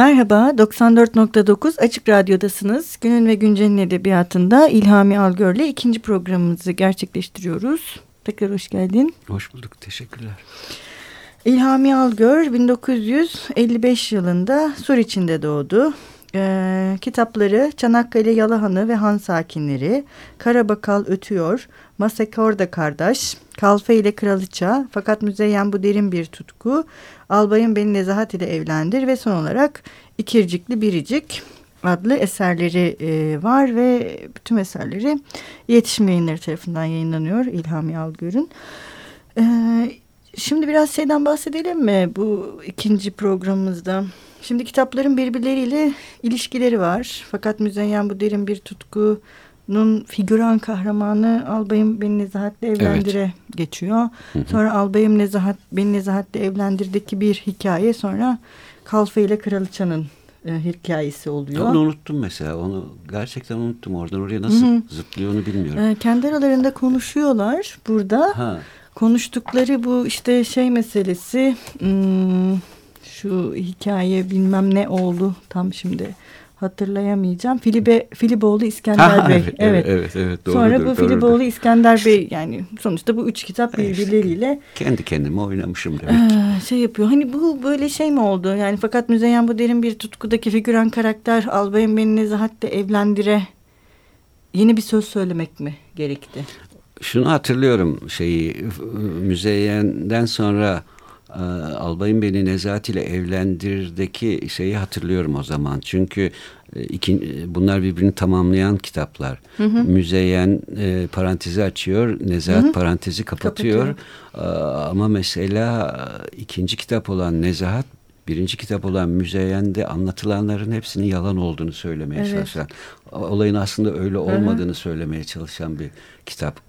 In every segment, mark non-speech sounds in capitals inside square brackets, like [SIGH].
Merhaba, 94.9 Açık Radyo'dasınız. Günün ve Güncel'in edebiyatında İlhami Algör'le ikinci programımızı gerçekleştiriyoruz. Tekrar hoş geldin. Hoş bulduk, teşekkürler. İlhami Algör 1955 yılında Suriçin'de doğdu. Ee, kitapları Çanakkale Yalahanı ve Han Sakinleri, Karabakal Ötüyor, Masekorda Kardeş, Kalfe ile Kralıça, Fakat Müzeyyen Bu Derin Bir Tutku, Albayım Beni Nezahat ile Evlendir ve son olarak İkircikli Biricik adlı eserleri e, var ve bütün eserleri iletişim yayınları tarafından yayınlanıyor İlhami Algör'ün. E, şimdi biraz şeyden bahsedelim mi bu ikinci programımızda? Şimdi kitapların birbirleriyle ilişkileri var. Fakat Müzeyyen bu derin bir tutkunun figüran kahramanı Albayım Beni Nezahat'le Evlendir'e evet. geçiyor. Hı hı. Sonra Albayım Nezahat Beni Nezahat'le Evlendir'deki bir hikaye sonra Kalfa ile Kralıçanın e, hikayesi oluyor. Onu unuttum mesela. Onu gerçekten unuttum. Oradan oraya nasıl Hı -hı. zıplıyor onu bilmiyorum. E, kendi aralarında konuşuyorlar burada. Ha. Konuştukları bu işte şey meselesi... Hmm, şu hikaye bilmem ne oldu tam şimdi hatırlayamayacağım. Filibe Filiboğlu İskender ha, Bey. Evet, evet, evet, evet doğrudur, Sonra bu Filiboğlu İskender Bey yani sonuçta bu üç kitap birbirleriyle kendi kendime oynamışım demek. Ee, şey yapıyor. Hani bu böyle şey mi oldu? Yani fakat Müzeyyen bu derin bir tutkudaki figüran karakter Albayım beni nezahatle evlendire yeni bir söz söylemek mi gerekti? Şunu hatırlıyorum şeyi Müzeyyen'den sonra ee, albayım beni Nezahat ile evlendirdeki şeyi hatırlıyorum o zaman. Çünkü e, iki, bunlar birbirini tamamlayan kitaplar. Hı hı. Müzeyyen e, parantezi açıyor, Nezahat hı hı. parantezi kapatıyor. kapatıyor. E, ama mesela ikinci kitap olan Nezahat birinci kitap olan Müzeyyen'de anlatılanların hepsinin yalan olduğunu söylemeye evet. çalışan, olayın aslında öyle olmadığını Hı-hı. söylemeye çalışan bir kitap.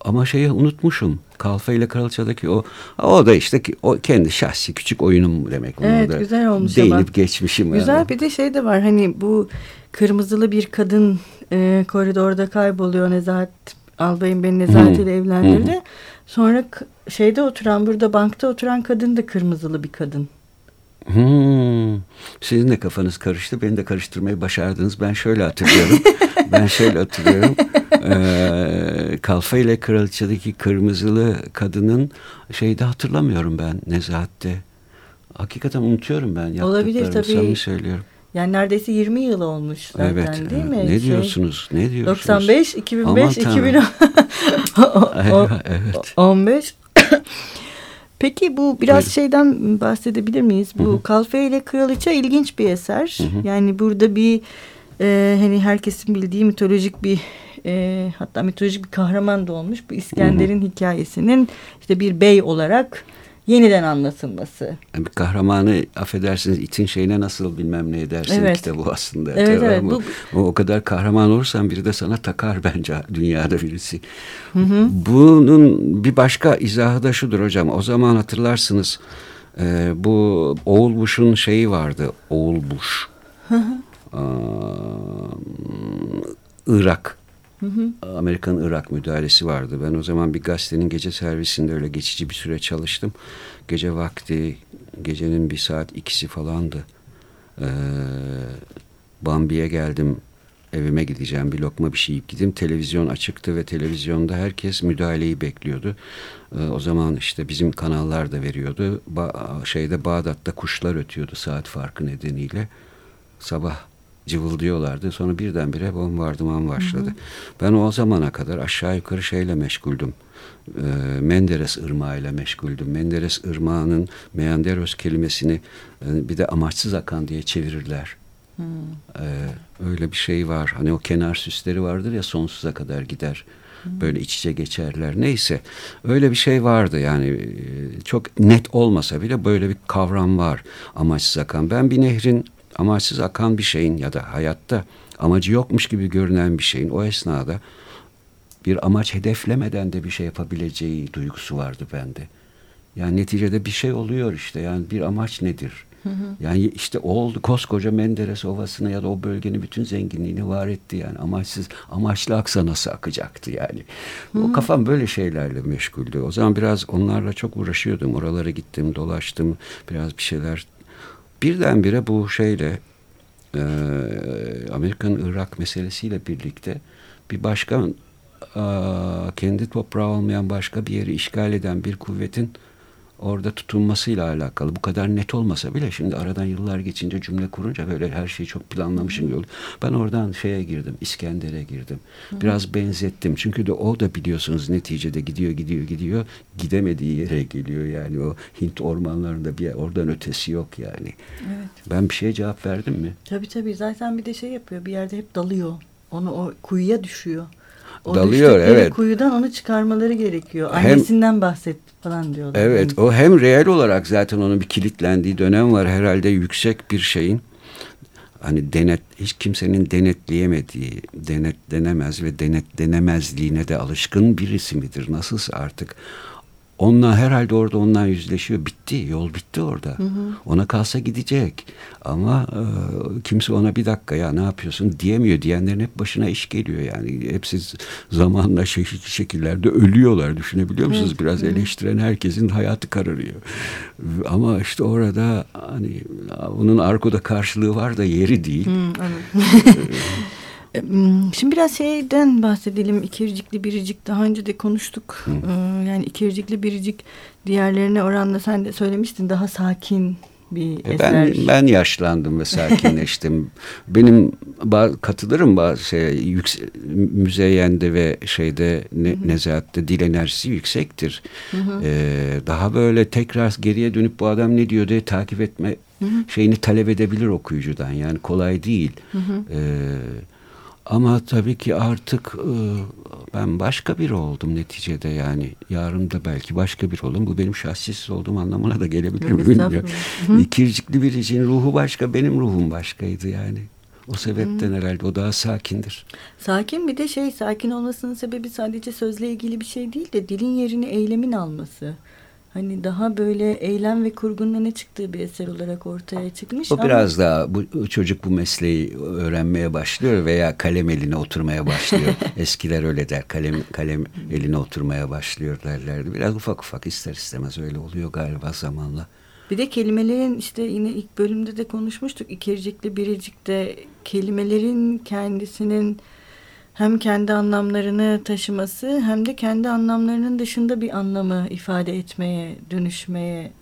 Ama şeyi unutmuşum. Kalfa ile Kraliçe'deki o o da işte o kendi şahsi küçük oyunum demek. Onu evet da güzel olmuş değinip ama. geçmişim. Güzel yani. bir de şey de var hani bu kırmızılı bir kadın e, koridorda kayboluyor Nezahat Albayım beni Nezahat ile evlendirdi. Hı. Sonra şeyde oturan burada bankta oturan kadın da kırmızılı bir kadın. Hmm. Sizin de kafanız karıştı. Beni de karıştırmayı başardınız. Ben şöyle hatırlıyorum. [LAUGHS] ben şöyle hatırlıyorum. Ee, Kalfa ile Kraliçe'deki kırmızılı kadının şeyde hatırlamıyorum ben Nezahat'te. Hakikaten unutuyorum ben Olabilir tabii. Samimi söylüyorum. Yani neredeyse 20 yıl olmuş zaten evet, değil mi? Ne şey, diyorsunuz? Ne diyorsunuz? 95, 2005, 2010. evet. 15. Peki bu biraz Buyurun. şeyden bahsedebilir miyiz? Bu Hı-hı. Kalfe ile Kraliçe ilginç bir eser. Hı-hı. Yani burada bir e, hani herkesin bildiği mitolojik bir e, hatta mitolojik bir kahraman da olmuş. Bu İskender'in hikayesinin işte bir bey olarak yeniden anlatılması. Yani kahramanı affedersiniz itin şeyine nasıl bilmem ne edersin evet. kitabı aslında. Evet, evet, bu, o, o kadar kahraman olursan biri de sana takar [LAUGHS] bence dünyada birisi. Hı hı. Bunun bir başka izahı da şudur hocam. O zaman hatırlarsınız e, bu Oğul Bush'un şeyi vardı. Oğul Bush. Hı hı. Irak. Hı hı. Amerikan Irak müdahalesi vardı. Ben o zaman bir gazetenin gece servisinde öyle geçici bir süre çalıştım. Gece vakti, gecenin bir saat ikisi falandı. Ee, Bambi'ye geldim. Evime gideceğim bir lokma bir şey yiyip gideyim. Televizyon açıktı ve televizyonda herkes müdahaleyi bekliyordu. Ee, o zaman işte bizim kanallar da veriyordu. Ba şeyde Bağdat'ta kuşlar ötüyordu saat farkı nedeniyle. Sabah cıvıldıyorlardı. Sonra birdenbire bombardıman başladı. Hı hı. Ben o zamana kadar aşağı yukarı şeyle meşguldüm. E, Menderes Irmağı ile meşguldüm. Menderes Irmağı'nın Meanderos kelimesini e, bir de amaçsız akan diye çevirirler. Hmm. Ee, öyle bir şey var. Hani o kenar süsleri vardır ya sonsuza kadar gider. Hmm. Böyle iç içe geçerler. Neyse öyle bir şey vardı yani çok net olmasa bile böyle bir kavram var. Amaçsız akan. Ben bir nehrin amaçsız akan bir şeyin ya da hayatta amacı yokmuş gibi görünen bir şeyin o esnada bir amaç hedeflemeden de bir şey yapabileceği duygusu vardı bende. Yani neticede bir şey oluyor işte. Yani bir amaç nedir? Yani işte oldu koskoca Menderes Ovası'na ya da o bölgenin bütün zenginliğini var etti yani. Amaçsız, amaçlı aksa nasıl akacaktı yani. Hı. O kafam böyle şeylerle meşguldü. O zaman biraz onlarla çok uğraşıyordum. Oralara gittim, dolaştım. Biraz bir şeyler. Birdenbire bu şeyle e, Amerika'nın-Irak meselesiyle birlikte bir başkan e, kendi toprağı olmayan başka bir yeri işgal eden bir kuvvetin orada tutunmasıyla alakalı. Bu kadar net olmasa bile şimdi aradan yıllar geçince cümle kurunca böyle her şeyi çok planlamışım gibi oldu. Ben oradan şeye girdim, İskender'e girdim. Biraz benzettim. Çünkü de o da biliyorsunuz neticede gidiyor, gidiyor, gidiyor. Gidemediği yere geliyor yani o Hint ormanlarında bir oradan ötesi yok yani. Evet. Ben bir şeye cevap verdim mi? Tabii tabii. Zaten bir de şey yapıyor. Bir yerde hep dalıyor. Onu o kuyuya düşüyor. O dalıyor evet. kuyudan onu çıkarmaları gerekiyor. Annesinden hem, bahset falan diyorlar. Evet yani. o hem reel olarak zaten onun bir kilitlendiği dönem var herhalde yüksek bir şeyin hani denet hiç kimsenin denetleyemediği, denetlenemez ve denetlenemezliğine de alışkın birisi midir? Nasılsa artık Onunla herhalde orada ondan yüzleşiyor. Bitti. Yol bitti orada. Hı hı. Ona kalsa gidecek. Ama e, kimse ona bir dakika ya ne yapıyorsun diyemiyor. Diyenlerin hep başına iş geliyor yani. Hepsi zamanla şekil şekillerde ölüyorlar. Düşünebiliyor musunuz? Evet. Biraz eleştiren herkesin hayatı kararıyor. Ama işte orada hani onun arkoda karşılığı var da yeri değil. Hı, evet. [LAUGHS] Şimdi biraz şeyden bahsedelim. İkircikli biricik daha önce de konuştuk. Hı. Yani ikircikli biricik diğerlerine oranla sen de söylemiştin daha sakin bir e eser. Ben, ben yaşlandım ve sakinleştim. [LAUGHS] Benim katılırım bazı şey yükse, müzeyende ve şeyde ne, nezahatte dil enerjisi yüksektir. Hı hı. Ee, daha böyle tekrar geriye dönüp bu adam ne diyor diye takip etme hı hı. şeyini talep edebilir okuyucudan. Yani kolay değil. Hı hı. Ee, ama tabii ki artık e, ben başka biri oldum neticede yani. Yarın da belki başka biri oldum. Bu benim şahsiz olduğum anlamına da gelebilir mi bilmiyorum. İkircikli bir için ruhu başka, benim ruhum başkaydı yani. O sebepten herhalde o daha sakindir. Sakin bir de şey sakin olmasının sebebi sadece sözle ilgili bir şey değil de dilin yerini eylemin alması hani daha böyle eylem ve kurgunun öne çıktığı bir eser olarak ortaya çıkmış. O ama... biraz daha bu çocuk bu mesleği öğrenmeye başlıyor veya kalem eline oturmaya başlıyor. [LAUGHS] Eskiler öyle der. Kalem kalem eline oturmaya başlıyor derlerdi. Biraz ufak ufak ister istemez öyle oluyor galiba zamanla. Bir de kelimelerin işte yine ilk bölümde de konuşmuştuk. İkircikli biricikte kelimelerin kendisinin hem kendi anlamlarını taşıması hem de kendi anlamlarının dışında bir anlamı ifade etmeye, dönüşmeye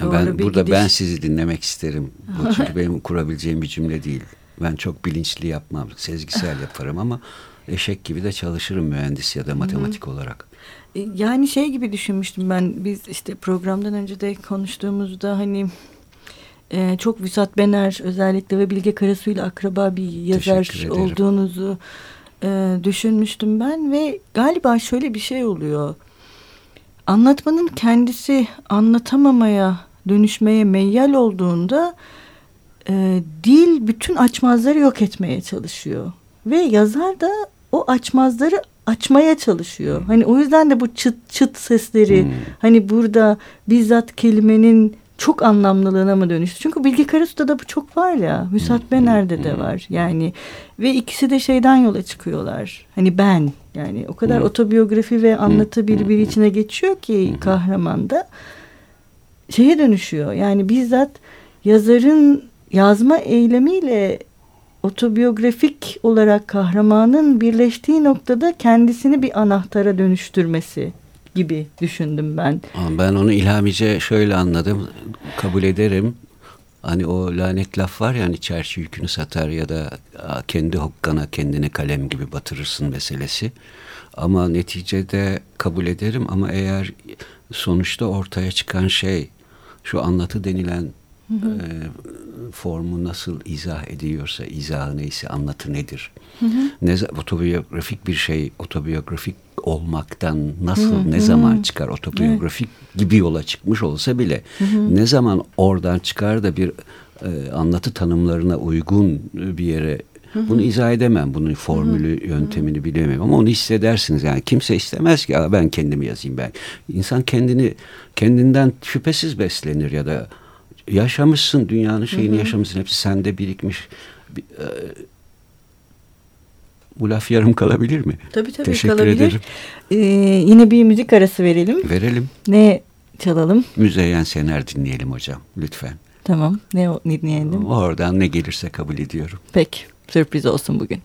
doğru ben, bir Burada gidiş. ben sizi dinlemek isterim. Bu çünkü benim kurabileceğim bir cümle değil. Ben çok bilinçli yapmam, sezgisel yaparım ama eşek gibi de çalışırım mühendis ya da matematik Hı -hı. olarak. E, yani şey gibi düşünmüştüm ben biz işte programdan önce de konuştuğumuzda hani e, çok Vüsat Bener özellikle ve Bilge Karasu'yla akraba bir yazar olduğunuzu e, düşünmüştüm ben ve galiba şöyle bir şey oluyor. Anlatmanın kendisi anlatamamaya dönüşmeye meyyal olduğunda e, dil bütün açmazları yok etmeye çalışıyor. Ve yazar da o açmazları açmaya çalışıyor. Hani o yüzden de bu çıt çıt sesleri hmm. hani burada bizzat kelimenin çok anlamlılığına mı dönüştü? Çünkü Bilge Karasu'da da bu çok var ya. Müsat Bener'de de var. Yani ve ikisi de şeyden yola çıkıyorlar. Hani ben yani o kadar otobiyografi ve anlatı birbiri içine geçiyor ki kahramanda şeye dönüşüyor. Yani bizzat yazarın yazma eylemiyle otobiyografik olarak kahramanın birleştiği noktada kendisini bir anahtara dönüştürmesi gibi düşündüm ben. Ben onu ilhamice şöyle anladım. Kabul ederim. Hani o lanet laf var ya hani çerçi yükünü satar ya da kendi hokkana kendine kalem gibi batırırsın meselesi. Ama neticede kabul ederim ama eğer sonuçta ortaya çıkan şey şu anlatı denilen hı hı. E, formu nasıl izah ediyorsa izahı neyse anlatı nedir? Hı hı. Ne otobiyografik bir şey otobiyografik olmaktan nasıl hı, ne hı. zaman çıkar otobiyografik evet. gibi yola çıkmış olsa bile hı hı. ne zaman oradan çıkar da bir e, anlatı tanımlarına uygun bir yere Hı hı. Bunu izah edemem. Bunun formülü, hı hı. yöntemini bilemem ama onu hissedersiniz. Yani kimse istemez ki ben kendimi yazayım ben. İnsan kendini kendinden şüphesiz beslenir ya da yaşamışsın dünyanın şeyini hı hı. yaşamışsın hepsi sende birikmiş. Bir, e, bu laf yarım kalabilir mi? Tabii tabii Teşekkür kalabilir. ederim. Ee, yine bir müzik arası verelim. Verelim. Ne çalalım? Müzeyyen Sener dinleyelim hocam lütfen. Tamam ne dinleyelim? Oradan ne gelirse kabul ediyorum. Peki sürpriz olsun bugün.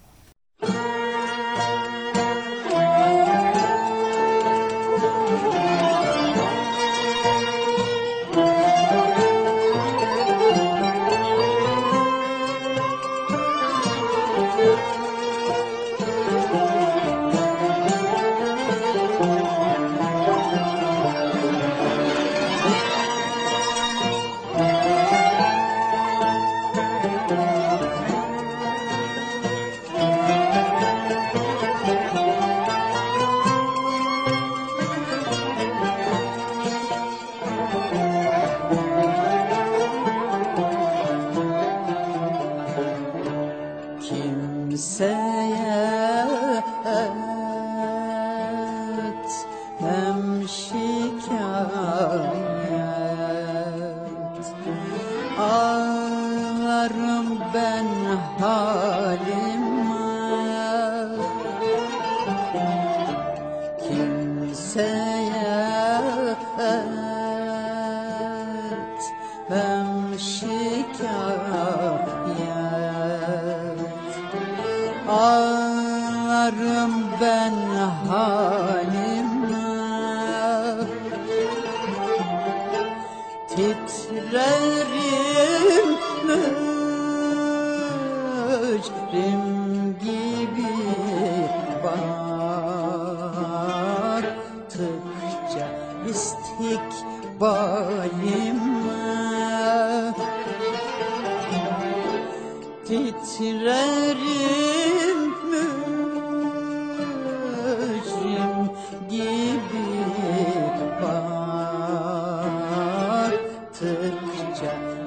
coração.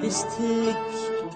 istikbalim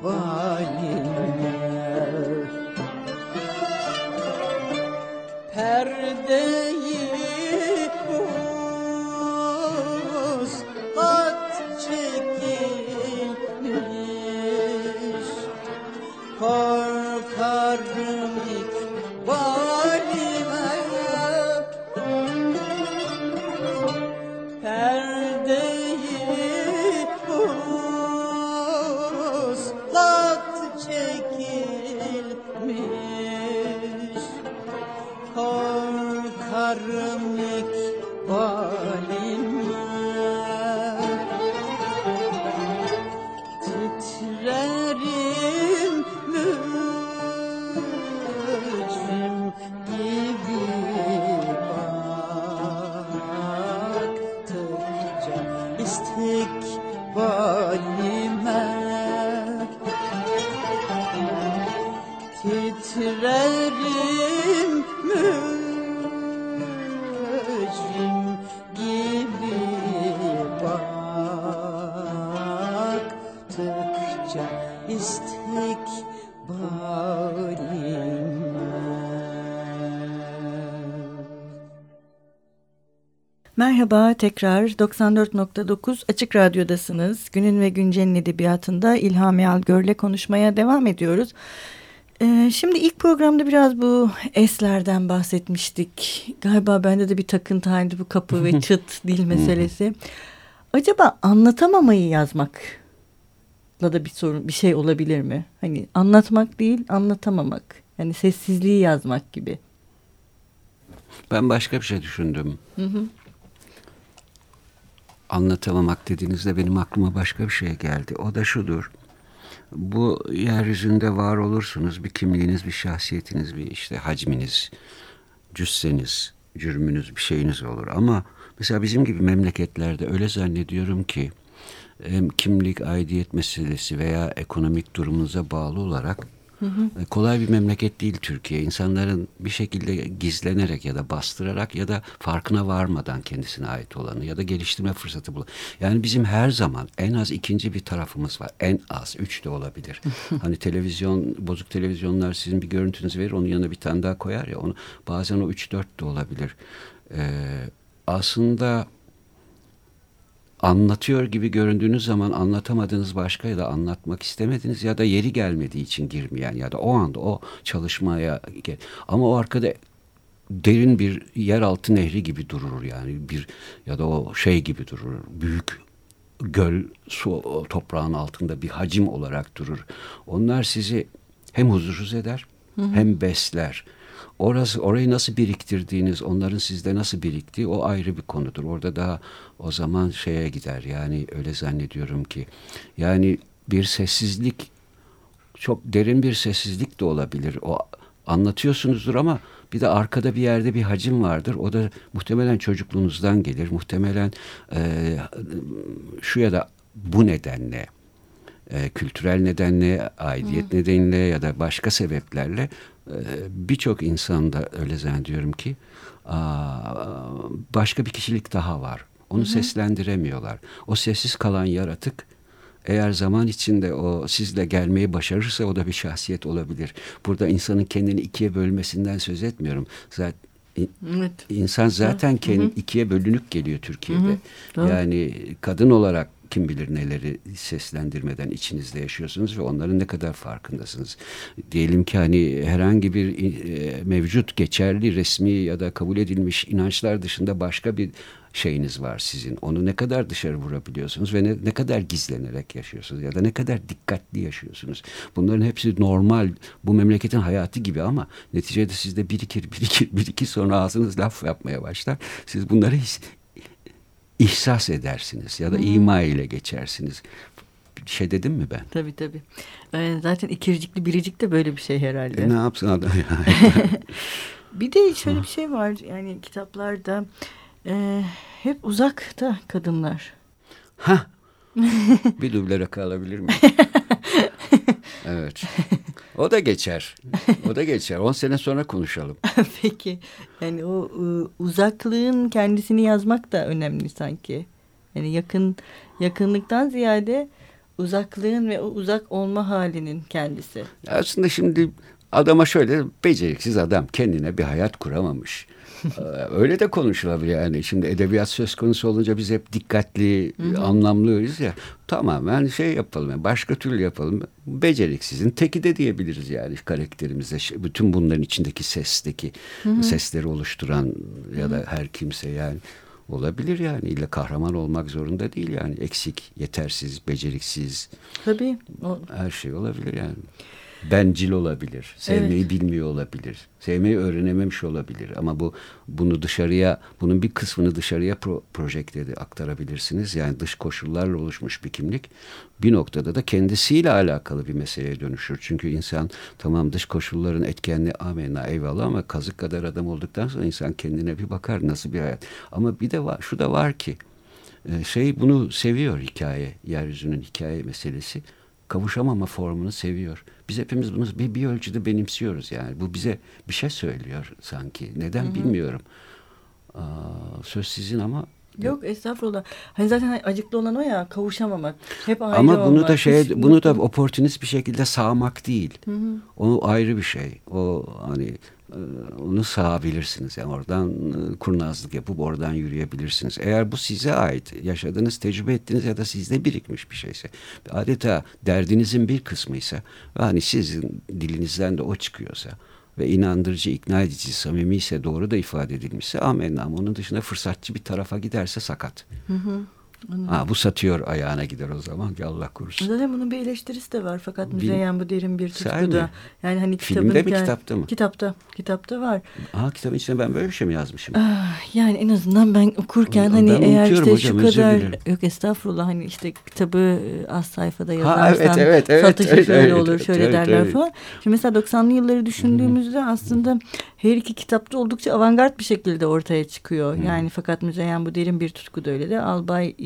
Merhaba tekrar 94.9 Açık Radyo'dasınız. Günün ve Güncel'in edebiyatında İlhami Algör'le konuşmaya devam ediyoruz. Ee, şimdi ilk programda biraz bu eslerden bahsetmiştik. Galiba bende de bir takıntı halinde bu kapı ve [LAUGHS] çıt dil meselesi. Acaba anlatamamayı yazmakla da bir sorun bir şey olabilir mi? Hani anlatmak değil anlatamamak. Yani sessizliği yazmak gibi. Ben başka bir şey düşündüm. Hı hı anlatamamak dediğinizde benim aklıma başka bir şey geldi. O da şudur. Bu yeryüzünde var olursunuz. Bir kimliğiniz, bir şahsiyetiniz, bir işte hacminiz, cüsseniz, cürmünüz, bir şeyiniz olur. Ama mesela bizim gibi memleketlerde öyle zannediyorum ki hem kimlik, aidiyet meselesi veya ekonomik durumunuza bağlı olarak Hı hı. E, kolay bir memleket değil Türkiye. İnsanların bir şekilde gizlenerek ya da bastırarak ya da farkına varmadan kendisine ait olanı ya da geliştirme fırsatı bulan. Yani bizim her zaman en az ikinci bir tarafımız var. En az üç de olabilir. [LAUGHS] hani televizyon, bozuk televizyonlar sizin bir görüntünüzü verir onun yanına bir tane daha koyar ya onu bazen o üç dört de olabilir. Ee, aslında anlatıyor gibi göründüğünüz zaman anlatamadığınız başka ya da anlatmak istemediniz ya da yeri gelmediği için girmeyen ya da o anda o çalışmaya ama o arkada derin bir yeraltı nehri gibi durur yani bir ya da o şey gibi durur büyük göl su toprağın altında bir hacim olarak durur. Onlar sizi hem huzursuz eder hı hı. hem besler. Orası orayı nasıl biriktirdiğiniz, onların sizde nasıl biriktiği o ayrı bir konudur. Orada daha o zaman şeye gider. Yani öyle zannediyorum ki yani bir sessizlik çok derin bir sessizlik de olabilir. O anlatıyorsunuzdur ama bir de arkada bir yerde bir hacim vardır. O da muhtemelen çocukluğunuzdan gelir. Muhtemelen e, şu ya da bu nedenle e, kültürel nedenle, aidiyet Hı. nedeniyle ya da başka sebeplerle e, birçok insanda öyle zannediyorum ki a, başka bir kişilik daha var. Onu Hı. seslendiremiyorlar. O sessiz kalan yaratık eğer zaman içinde o sizle gelmeyi başarırsa o da bir şahsiyet olabilir. Burada insanın kendini ikiye bölmesinden söz etmiyorum. Zaten Evet. İnsan zaten kendi ikiye bölünük geliyor Türkiye'de. Hı hı. Yani kadın olarak kim bilir neleri seslendirmeden içinizde yaşıyorsunuz ve onların ne kadar farkındasınız. Diyelim ki hani herhangi bir e, mevcut geçerli resmi ya da kabul edilmiş inançlar dışında başka bir şeyiniz var sizin. Onu ne kadar dışarı vurabiliyorsunuz ve ne, ne kadar gizlenerek yaşıyorsunuz ya da ne kadar dikkatli yaşıyorsunuz. Bunların hepsi normal bu memleketin hayatı gibi ama neticede sizde birikir birikir birikir sonra ağzınız laf yapmaya başlar. Siz bunları his, ihsas edersiniz ya da hmm. ima ile geçersiniz. Bir şey dedim mi ben? Tabii tabii. Ee, zaten ikircikli biricik de böyle bir şey herhalde. E, ne yapsın adam yani? [LAUGHS] bir de [LAUGHS] şöyle bir şey var yani kitaplarda e, hep uzakta kadınlar. Ha. [LAUGHS] bir duble rakı alabilir miyim? evet. O da geçer. O da geçer. On sene sonra konuşalım. [LAUGHS] Peki. Yani o ıı, uzaklığın kendisini yazmak da önemli sanki. Yani yakın yakınlıktan ziyade uzaklığın ve o uzak olma halinin kendisi. Aslında şimdi adama şöyle beceriksiz adam kendine bir hayat kuramamış. Ee, öyle de konuşulabilir yani. Şimdi edebiyat söz konusu olunca biz hep dikkatli, anlamlıyız ya. Tamamen şey yapalım. Yani başka türlü yapalım. Beceriksizin teki de diyebiliriz yani karakterimize. Bütün bunların içindeki sesteki Hı-hı. sesleri oluşturan ya da her kimse yani olabilir yani. İlla kahraman olmak zorunda değil yani. Eksik, yetersiz, beceriksiz. Tabii. O... Her şey olabilir yani bencil olabilir. Sevmeyi evet. bilmiyor olabilir. Sevmeyi öğrenememiş olabilir. Ama bu bunu dışarıya, bunun bir kısmını dışarıya pro, projekte aktarabilirsiniz. Yani dış koşullarla oluşmuş bir kimlik bir noktada da kendisiyle alakalı bir meseleye dönüşür. Çünkü insan tamam dış koşulların etkenliği amenna eyvallah ama kazık kadar adam olduktan sonra insan kendine bir bakar nasıl bir hayat. Ama bir de var, şu da var ki e, şey bunu seviyor hikaye, yeryüzünün hikaye meselesi kavuşamama formunu seviyor. Biz hepimiz bunu bir, bir ölçüde benimsiyoruz yani. Bu bize bir şey söylüyor sanki. Neden Hı-hı. bilmiyorum. Aa, söz sizin ama Yok estağfurullah. Hani zaten acıklı olan o ya kavuşamamak. Hep ayrı Ama bunu olmak. da şey Hiç bunu da oportunist bir şekilde sağmak değil. Hı hı. O ayrı bir şey. O hani onu sağabilirsiniz. Yani oradan e, kurnazlık yapıp oradan yürüyebilirsiniz. Eğer bu size ait, yaşadığınız, tecrübe ettiğiniz ya da sizde birikmiş bir şeyse, adeta derdinizin bir kısmıysa, hani sizin dilinizden de o çıkıyorsa, ve inandırıcı, ikna edici, samimi ise doğru da ifade edilmişse amenna. Onun dışında fırsatçı bir tarafa giderse sakat. Hı hı. Ha, bu satıyor ayağına gider o zaman ki Allah korusun. Zaten bunun bir eleştirisi de var fakat müzeyyen bu derin bir tutkuda. Yani hani Filmde mi yani, kitapta mı? Kitapta. Kitapta var. Aa kitabın içine ben böyle bir şey mi yazmışım? Ah, yani en azından ben okurken hani ben eğer işte hocam, şu kadar yok estağfurullah hani işte kitabı e, az sayfada yazarsan ha, evet, evet, evet, satışı evet, şöyle evet, olur şöyle evet, derler evet. falan. Şimdi mesela 90'lı yılları düşündüğümüzde Hı-hı. aslında her iki kitapta oldukça avantgard bir şekilde ortaya çıkıyor. Hı-hı. Yani fakat müzeyyen bu derin bir tutku da öyle de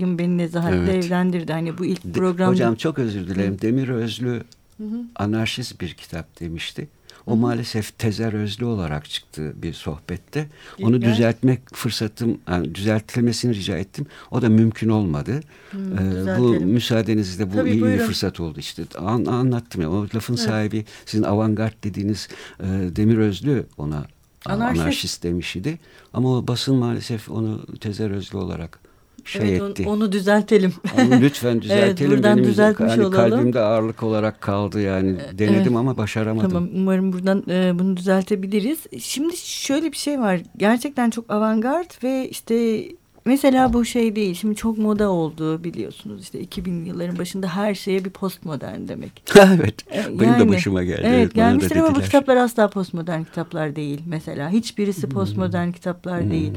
Albay'ın beni nezahatle evet. evlendirdi. Hani bu ilk program. Hocam çok özür dilerim. Demir Özlü hı hı. anarşist bir kitap demişti. O maalesef Tezer Özlü olarak çıktı bir sohbette. Onu düzeltmek fırsatım, yani düzeltilmesini rica ettim. O da mümkün olmadı. Hı, ee, bu müsaadenizle bu Tabii, iyi buyurun. bir fırsat oldu işte. An, anlattım ya. O lafın evet. sahibi sizin avantgard dediğiniz e, Demir Özlü ona anarşist. anarşist demiş idi. Ama o basın maalesef onu Tezer Özlü olarak şey evet, etti. Onu düzeltelim. Onu lütfen [LAUGHS] düzeltelim. evet, buradan Benim düzeltmiş hani olalım. Kalbimde ağırlık olarak kaldı yani. Denedim evet. ama başaramadım. Tamam umarım buradan e, bunu düzeltebiliriz. Şimdi şöyle bir şey var. Gerçekten çok avantgard ve işte Mesela bu şey değil. Şimdi çok moda oldu biliyorsunuz. İşte 2000 yılların başında her şeye bir postmodern demek. [LAUGHS] evet. Yani, Benim de başıma geldi. Evet, evet gelmiştir ama bu kitaplar asla postmodern kitaplar değil mesela. Hiçbirisi hmm. postmodern kitaplar hmm. değil.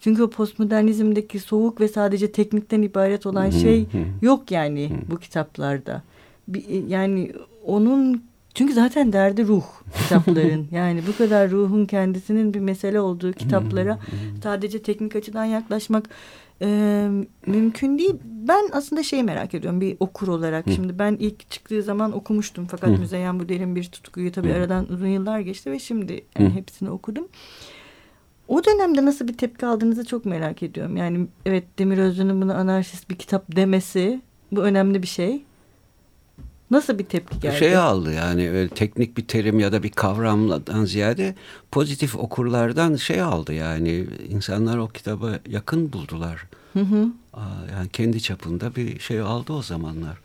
Çünkü o postmodernizmdeki soğuk ve sadece teknikten ibaret olan hmm. şey yok yani hmm. bu kitaplarda. Bir, yani onun çünkü zaten derdi ruh kitapların. [LAUGHS] yani bu kadar ruhun kendisinin bir mesele olduğu kitaplara sadece teknik açıdan yaklaşmak e, mümkün değil. Ben aslında şeyi merak ediyorum bir okur olarak. Şimdi ben ilk çıktığı zaman okumuştum. Fakat Müzeyyen bu derin bir tutkuyu tabii aradan uzun yıllar geçti ve şimdi yani hepsini okudum. O dönemde nasıl bir tepki aldığınızı çok merak ediyorum. Yani evet Demir Özlü'nün bunu anarşist bir kitap demesi bu önemli bir şey. Nasıl bir tepki geldi? Şey aldı yani öyle teknik bir terim ya da bir kavramdan ziyade pozitif okurlardan şey aldı yani insanlar o kitabı yakın buldular. Hı hı. Yani kendi çapında bir şey aldı o zamanlar.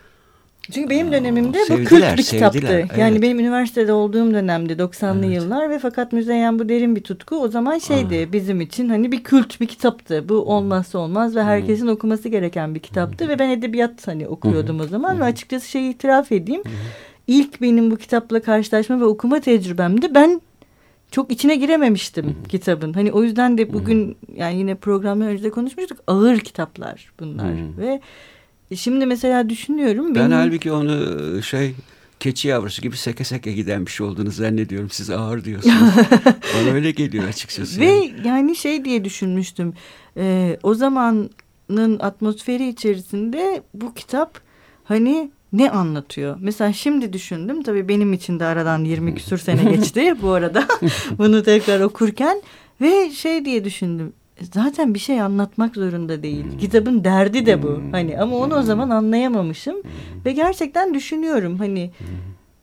Çünkü benim dönemimde sevdiler, bu kült bir kitaptı. Evet. Yani benim üniversitede olduğum dönemde 90'lı evet. yıllar ve fakat Müzeyyen bu derin bir tutku. O zaman şeydi Aa. bizim için hani bir kült bir kitaptı. Bu olmazsa olmaz ve herkesin Hı. okuması gereken bir kitaptı. Hı. Ve ben edebiyat hani okuyordum Hı. o zaman Hı. ve açıkçası şeyi itiraf edeyim. Hı. İlk benim bu kitapla karşılaşma ve okuma tecrübemdi. Ben çok içine girememiştim Hı. kitabın. Hani o yüzden de bugün Hı. yani yine programdan önce de konuşmuştuk. Ağır kitaplar bunlar Hı. ve şimdi mesela düşünüyorum. Ben benim... halbuki onu e, şey keçi yavrusu gibi seke seke giden bir şey olduğunu zannediyorum. Siz ağır diyorsunuz. [LAUGHS] Bana öyle geliyor açıkçası. Ve yani, yani şey diye düşünmüştüm. E, o zamanın atmosferi içerisinde bu kitap hani ne anlatıyor? Mesela şimdi düşündüm. Tabii benim için de aradan 20 küsur sene [LAUGHS] geçti bu arada. [LAUGHS] bunu tekrar okurken. Ve şey diye düşündüm zaten bir şey anlatmak zorunda değil. Hmm. Kitabın derdi de bu. Hmm. Hani ama onu o zaman anlayamamışım hmm. ve gerçekten düşünüyorum hani hmm.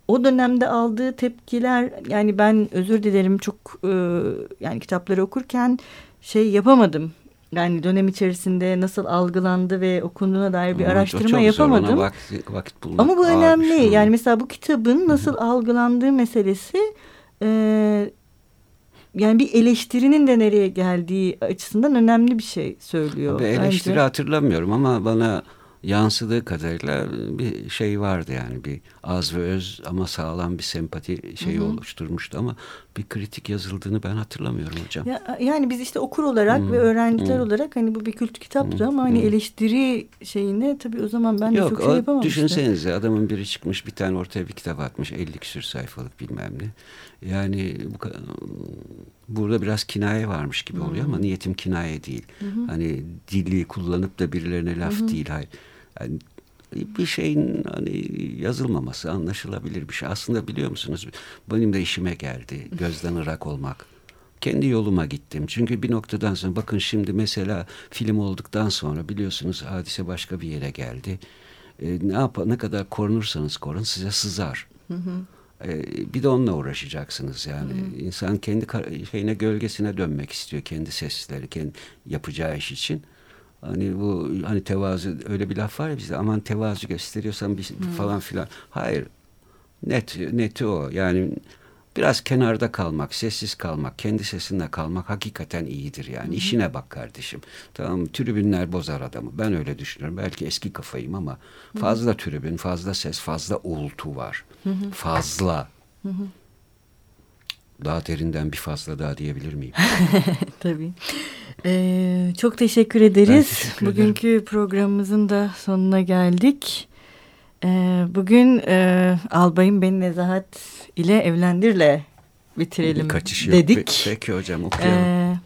o dönemde aldığı tepkiler yani ben özür dilerim çok e, yani kitapları okurken şey yapamadım. Yani dönem içerisinde nasıl algılandı ve okunduğuna dair bir araştırma yapamadım. Vakit, vakit Ama bu önemli. Şey. Yani mesela bu kitabın nasıl algılandığı meselesi e, yani bir eleştirinin de nereye geldiği açısından önemli bir şey söylüyor. Bir eleştiri bence. hatırlamıyorum ama bana yansıdığı kadarıyla bir şey vardı yani bir az ve öz ama sağlam bir sempati şeyi Hı -hı. oluşturmuştu ama bir kritik yazıldığını ben hatırlamıyorum hocam. Ya, yani biz işte okur olarak -hı. ve öğrenciler -hı. olarak hani bu bir kült kitaptı Hı -hı. ama hani -hı. eleştiri şeyine tabii o zaman ben de Yok, çok şey yapamamıştım. Düşünsenize adamın biri çıkmış bir tane ortaya bir kitap atmış 50 küsür sayfalık bilmem ne. Yani bu, burada biraz kinaye varmış gibi oluyor Hı -hı. ama niyetim kinaye değil. -hı. Hani dili kullanıp da birilerine laf -hı. değil. Hayır. Yani bir şeyin hani yazılmaması anlaşılabilir bir şey. Aslında biliyor musunuz benim de işime geldi gözden ırak olmak. Kendi yoluma gittim. Çünkü bir noktadan sonra bakın şimdi mesela film olduktan sonra biliyorsunuz hadise başka bir yere geldi. E, ne yap ne kadar korunursanız korun size sızar. Hı hı. E, bir de onunla uğraşacaksınız yani. Hı. insan kendi şeyine gölgesine dönmek istiyor kendi sesleri, kendi yapacağı iş için. Hani bu hani tevazu öyle bir laf var ya bizde aman tevazu gösteriyorsan bir, hmm. falan filan. Hayır. Net neti o. Yani biraz kenarda kalmak, sessiz kalmak, kendi sesinde kalmak hakikaten iyidir yani. Hı İşine bak kardeşim. Tamam tribünler bozar adamı. Ben öyle düşünüyorum. Belki eski kafayım ama fazla hı tribün, fazla ses, fazla uğultu var. Hı Fazla. Hı Daha derinden bir fazla daha diyebilir miyim? [LAUGHS] Tabii. Ee, çok teşekkür ederiz. Teşekkür Bugünkü programımızın da sonuna geldik. Ee, bugün e, albayım beni nezahat ile evlendirle bitirelim Kaçış dedik. Yok. Peki hocam okuyalım. Ee,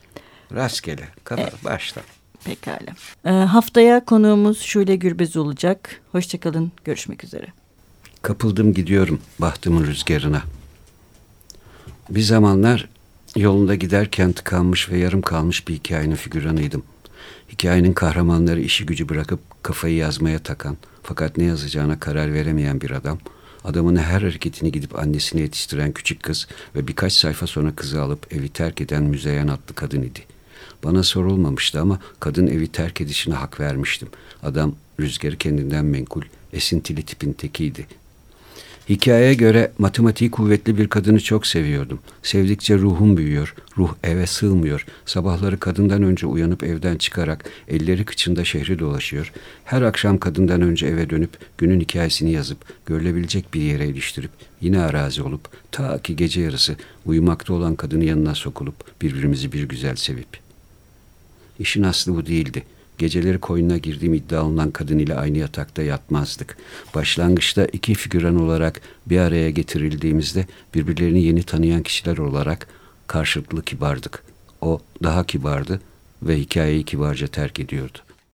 Rastgele. Kadar e, başla. Pekala. Ee, haftaya konuğumuz Şule Gürbez olacak. Hoşçakalın. Görüşmek üzere. Kapıldım gidiyorum bahtımın rüzgarına. Bir zamanlar Yolunda giderken tıkanmış ve yarım kalmış bir hikayenin figüranıydım. Hikayenin kahramanları işi gücü bırakıp kafayı yazmaya takan fakat ne yazacağına karar veremeyen bir adam, adamın her hareketini gidip annesine yetiştiren küçük kız ve birkaç sayfa sonra kızı alıp evi terk eden Müzeyyen adlı kadın idi. Bana sorulmamıştı ama kadın evi terk edişine hak vermiştim. Adam rüzgarı kendinden menkul, esintili tipin tekiydi. Hikayeye göre matematiği kuvvetli bir kadını çok seviyordum. Sevdikçe ruhum büyüyor, ruh eve sığmıyor. Sabahları kadından önce uyanıp evden çıkarak elleri kıçında şehri dolaşıyor. Her akşam kadından önce eve dönüp günün hikayesini yazıp görülebilecek bir yere iliştirip yine arazi olup ta ki gece yarısı uyumakta olan kadını yanına sokulup birbirimizi bir güzel sevip. İşin aslı bu değildi.'' Geceleri koyuna girdiğim iddia olunan kadın ile aynı yatakta yatmazdık. Başlangıçta iki figüran olarak bir araya getirildiğimizde birbirlerini yeni tanıyan kişiler olarak karşılıklı kibardık. O daha kibardı ve hikayeyi kibarca terk ediyordu.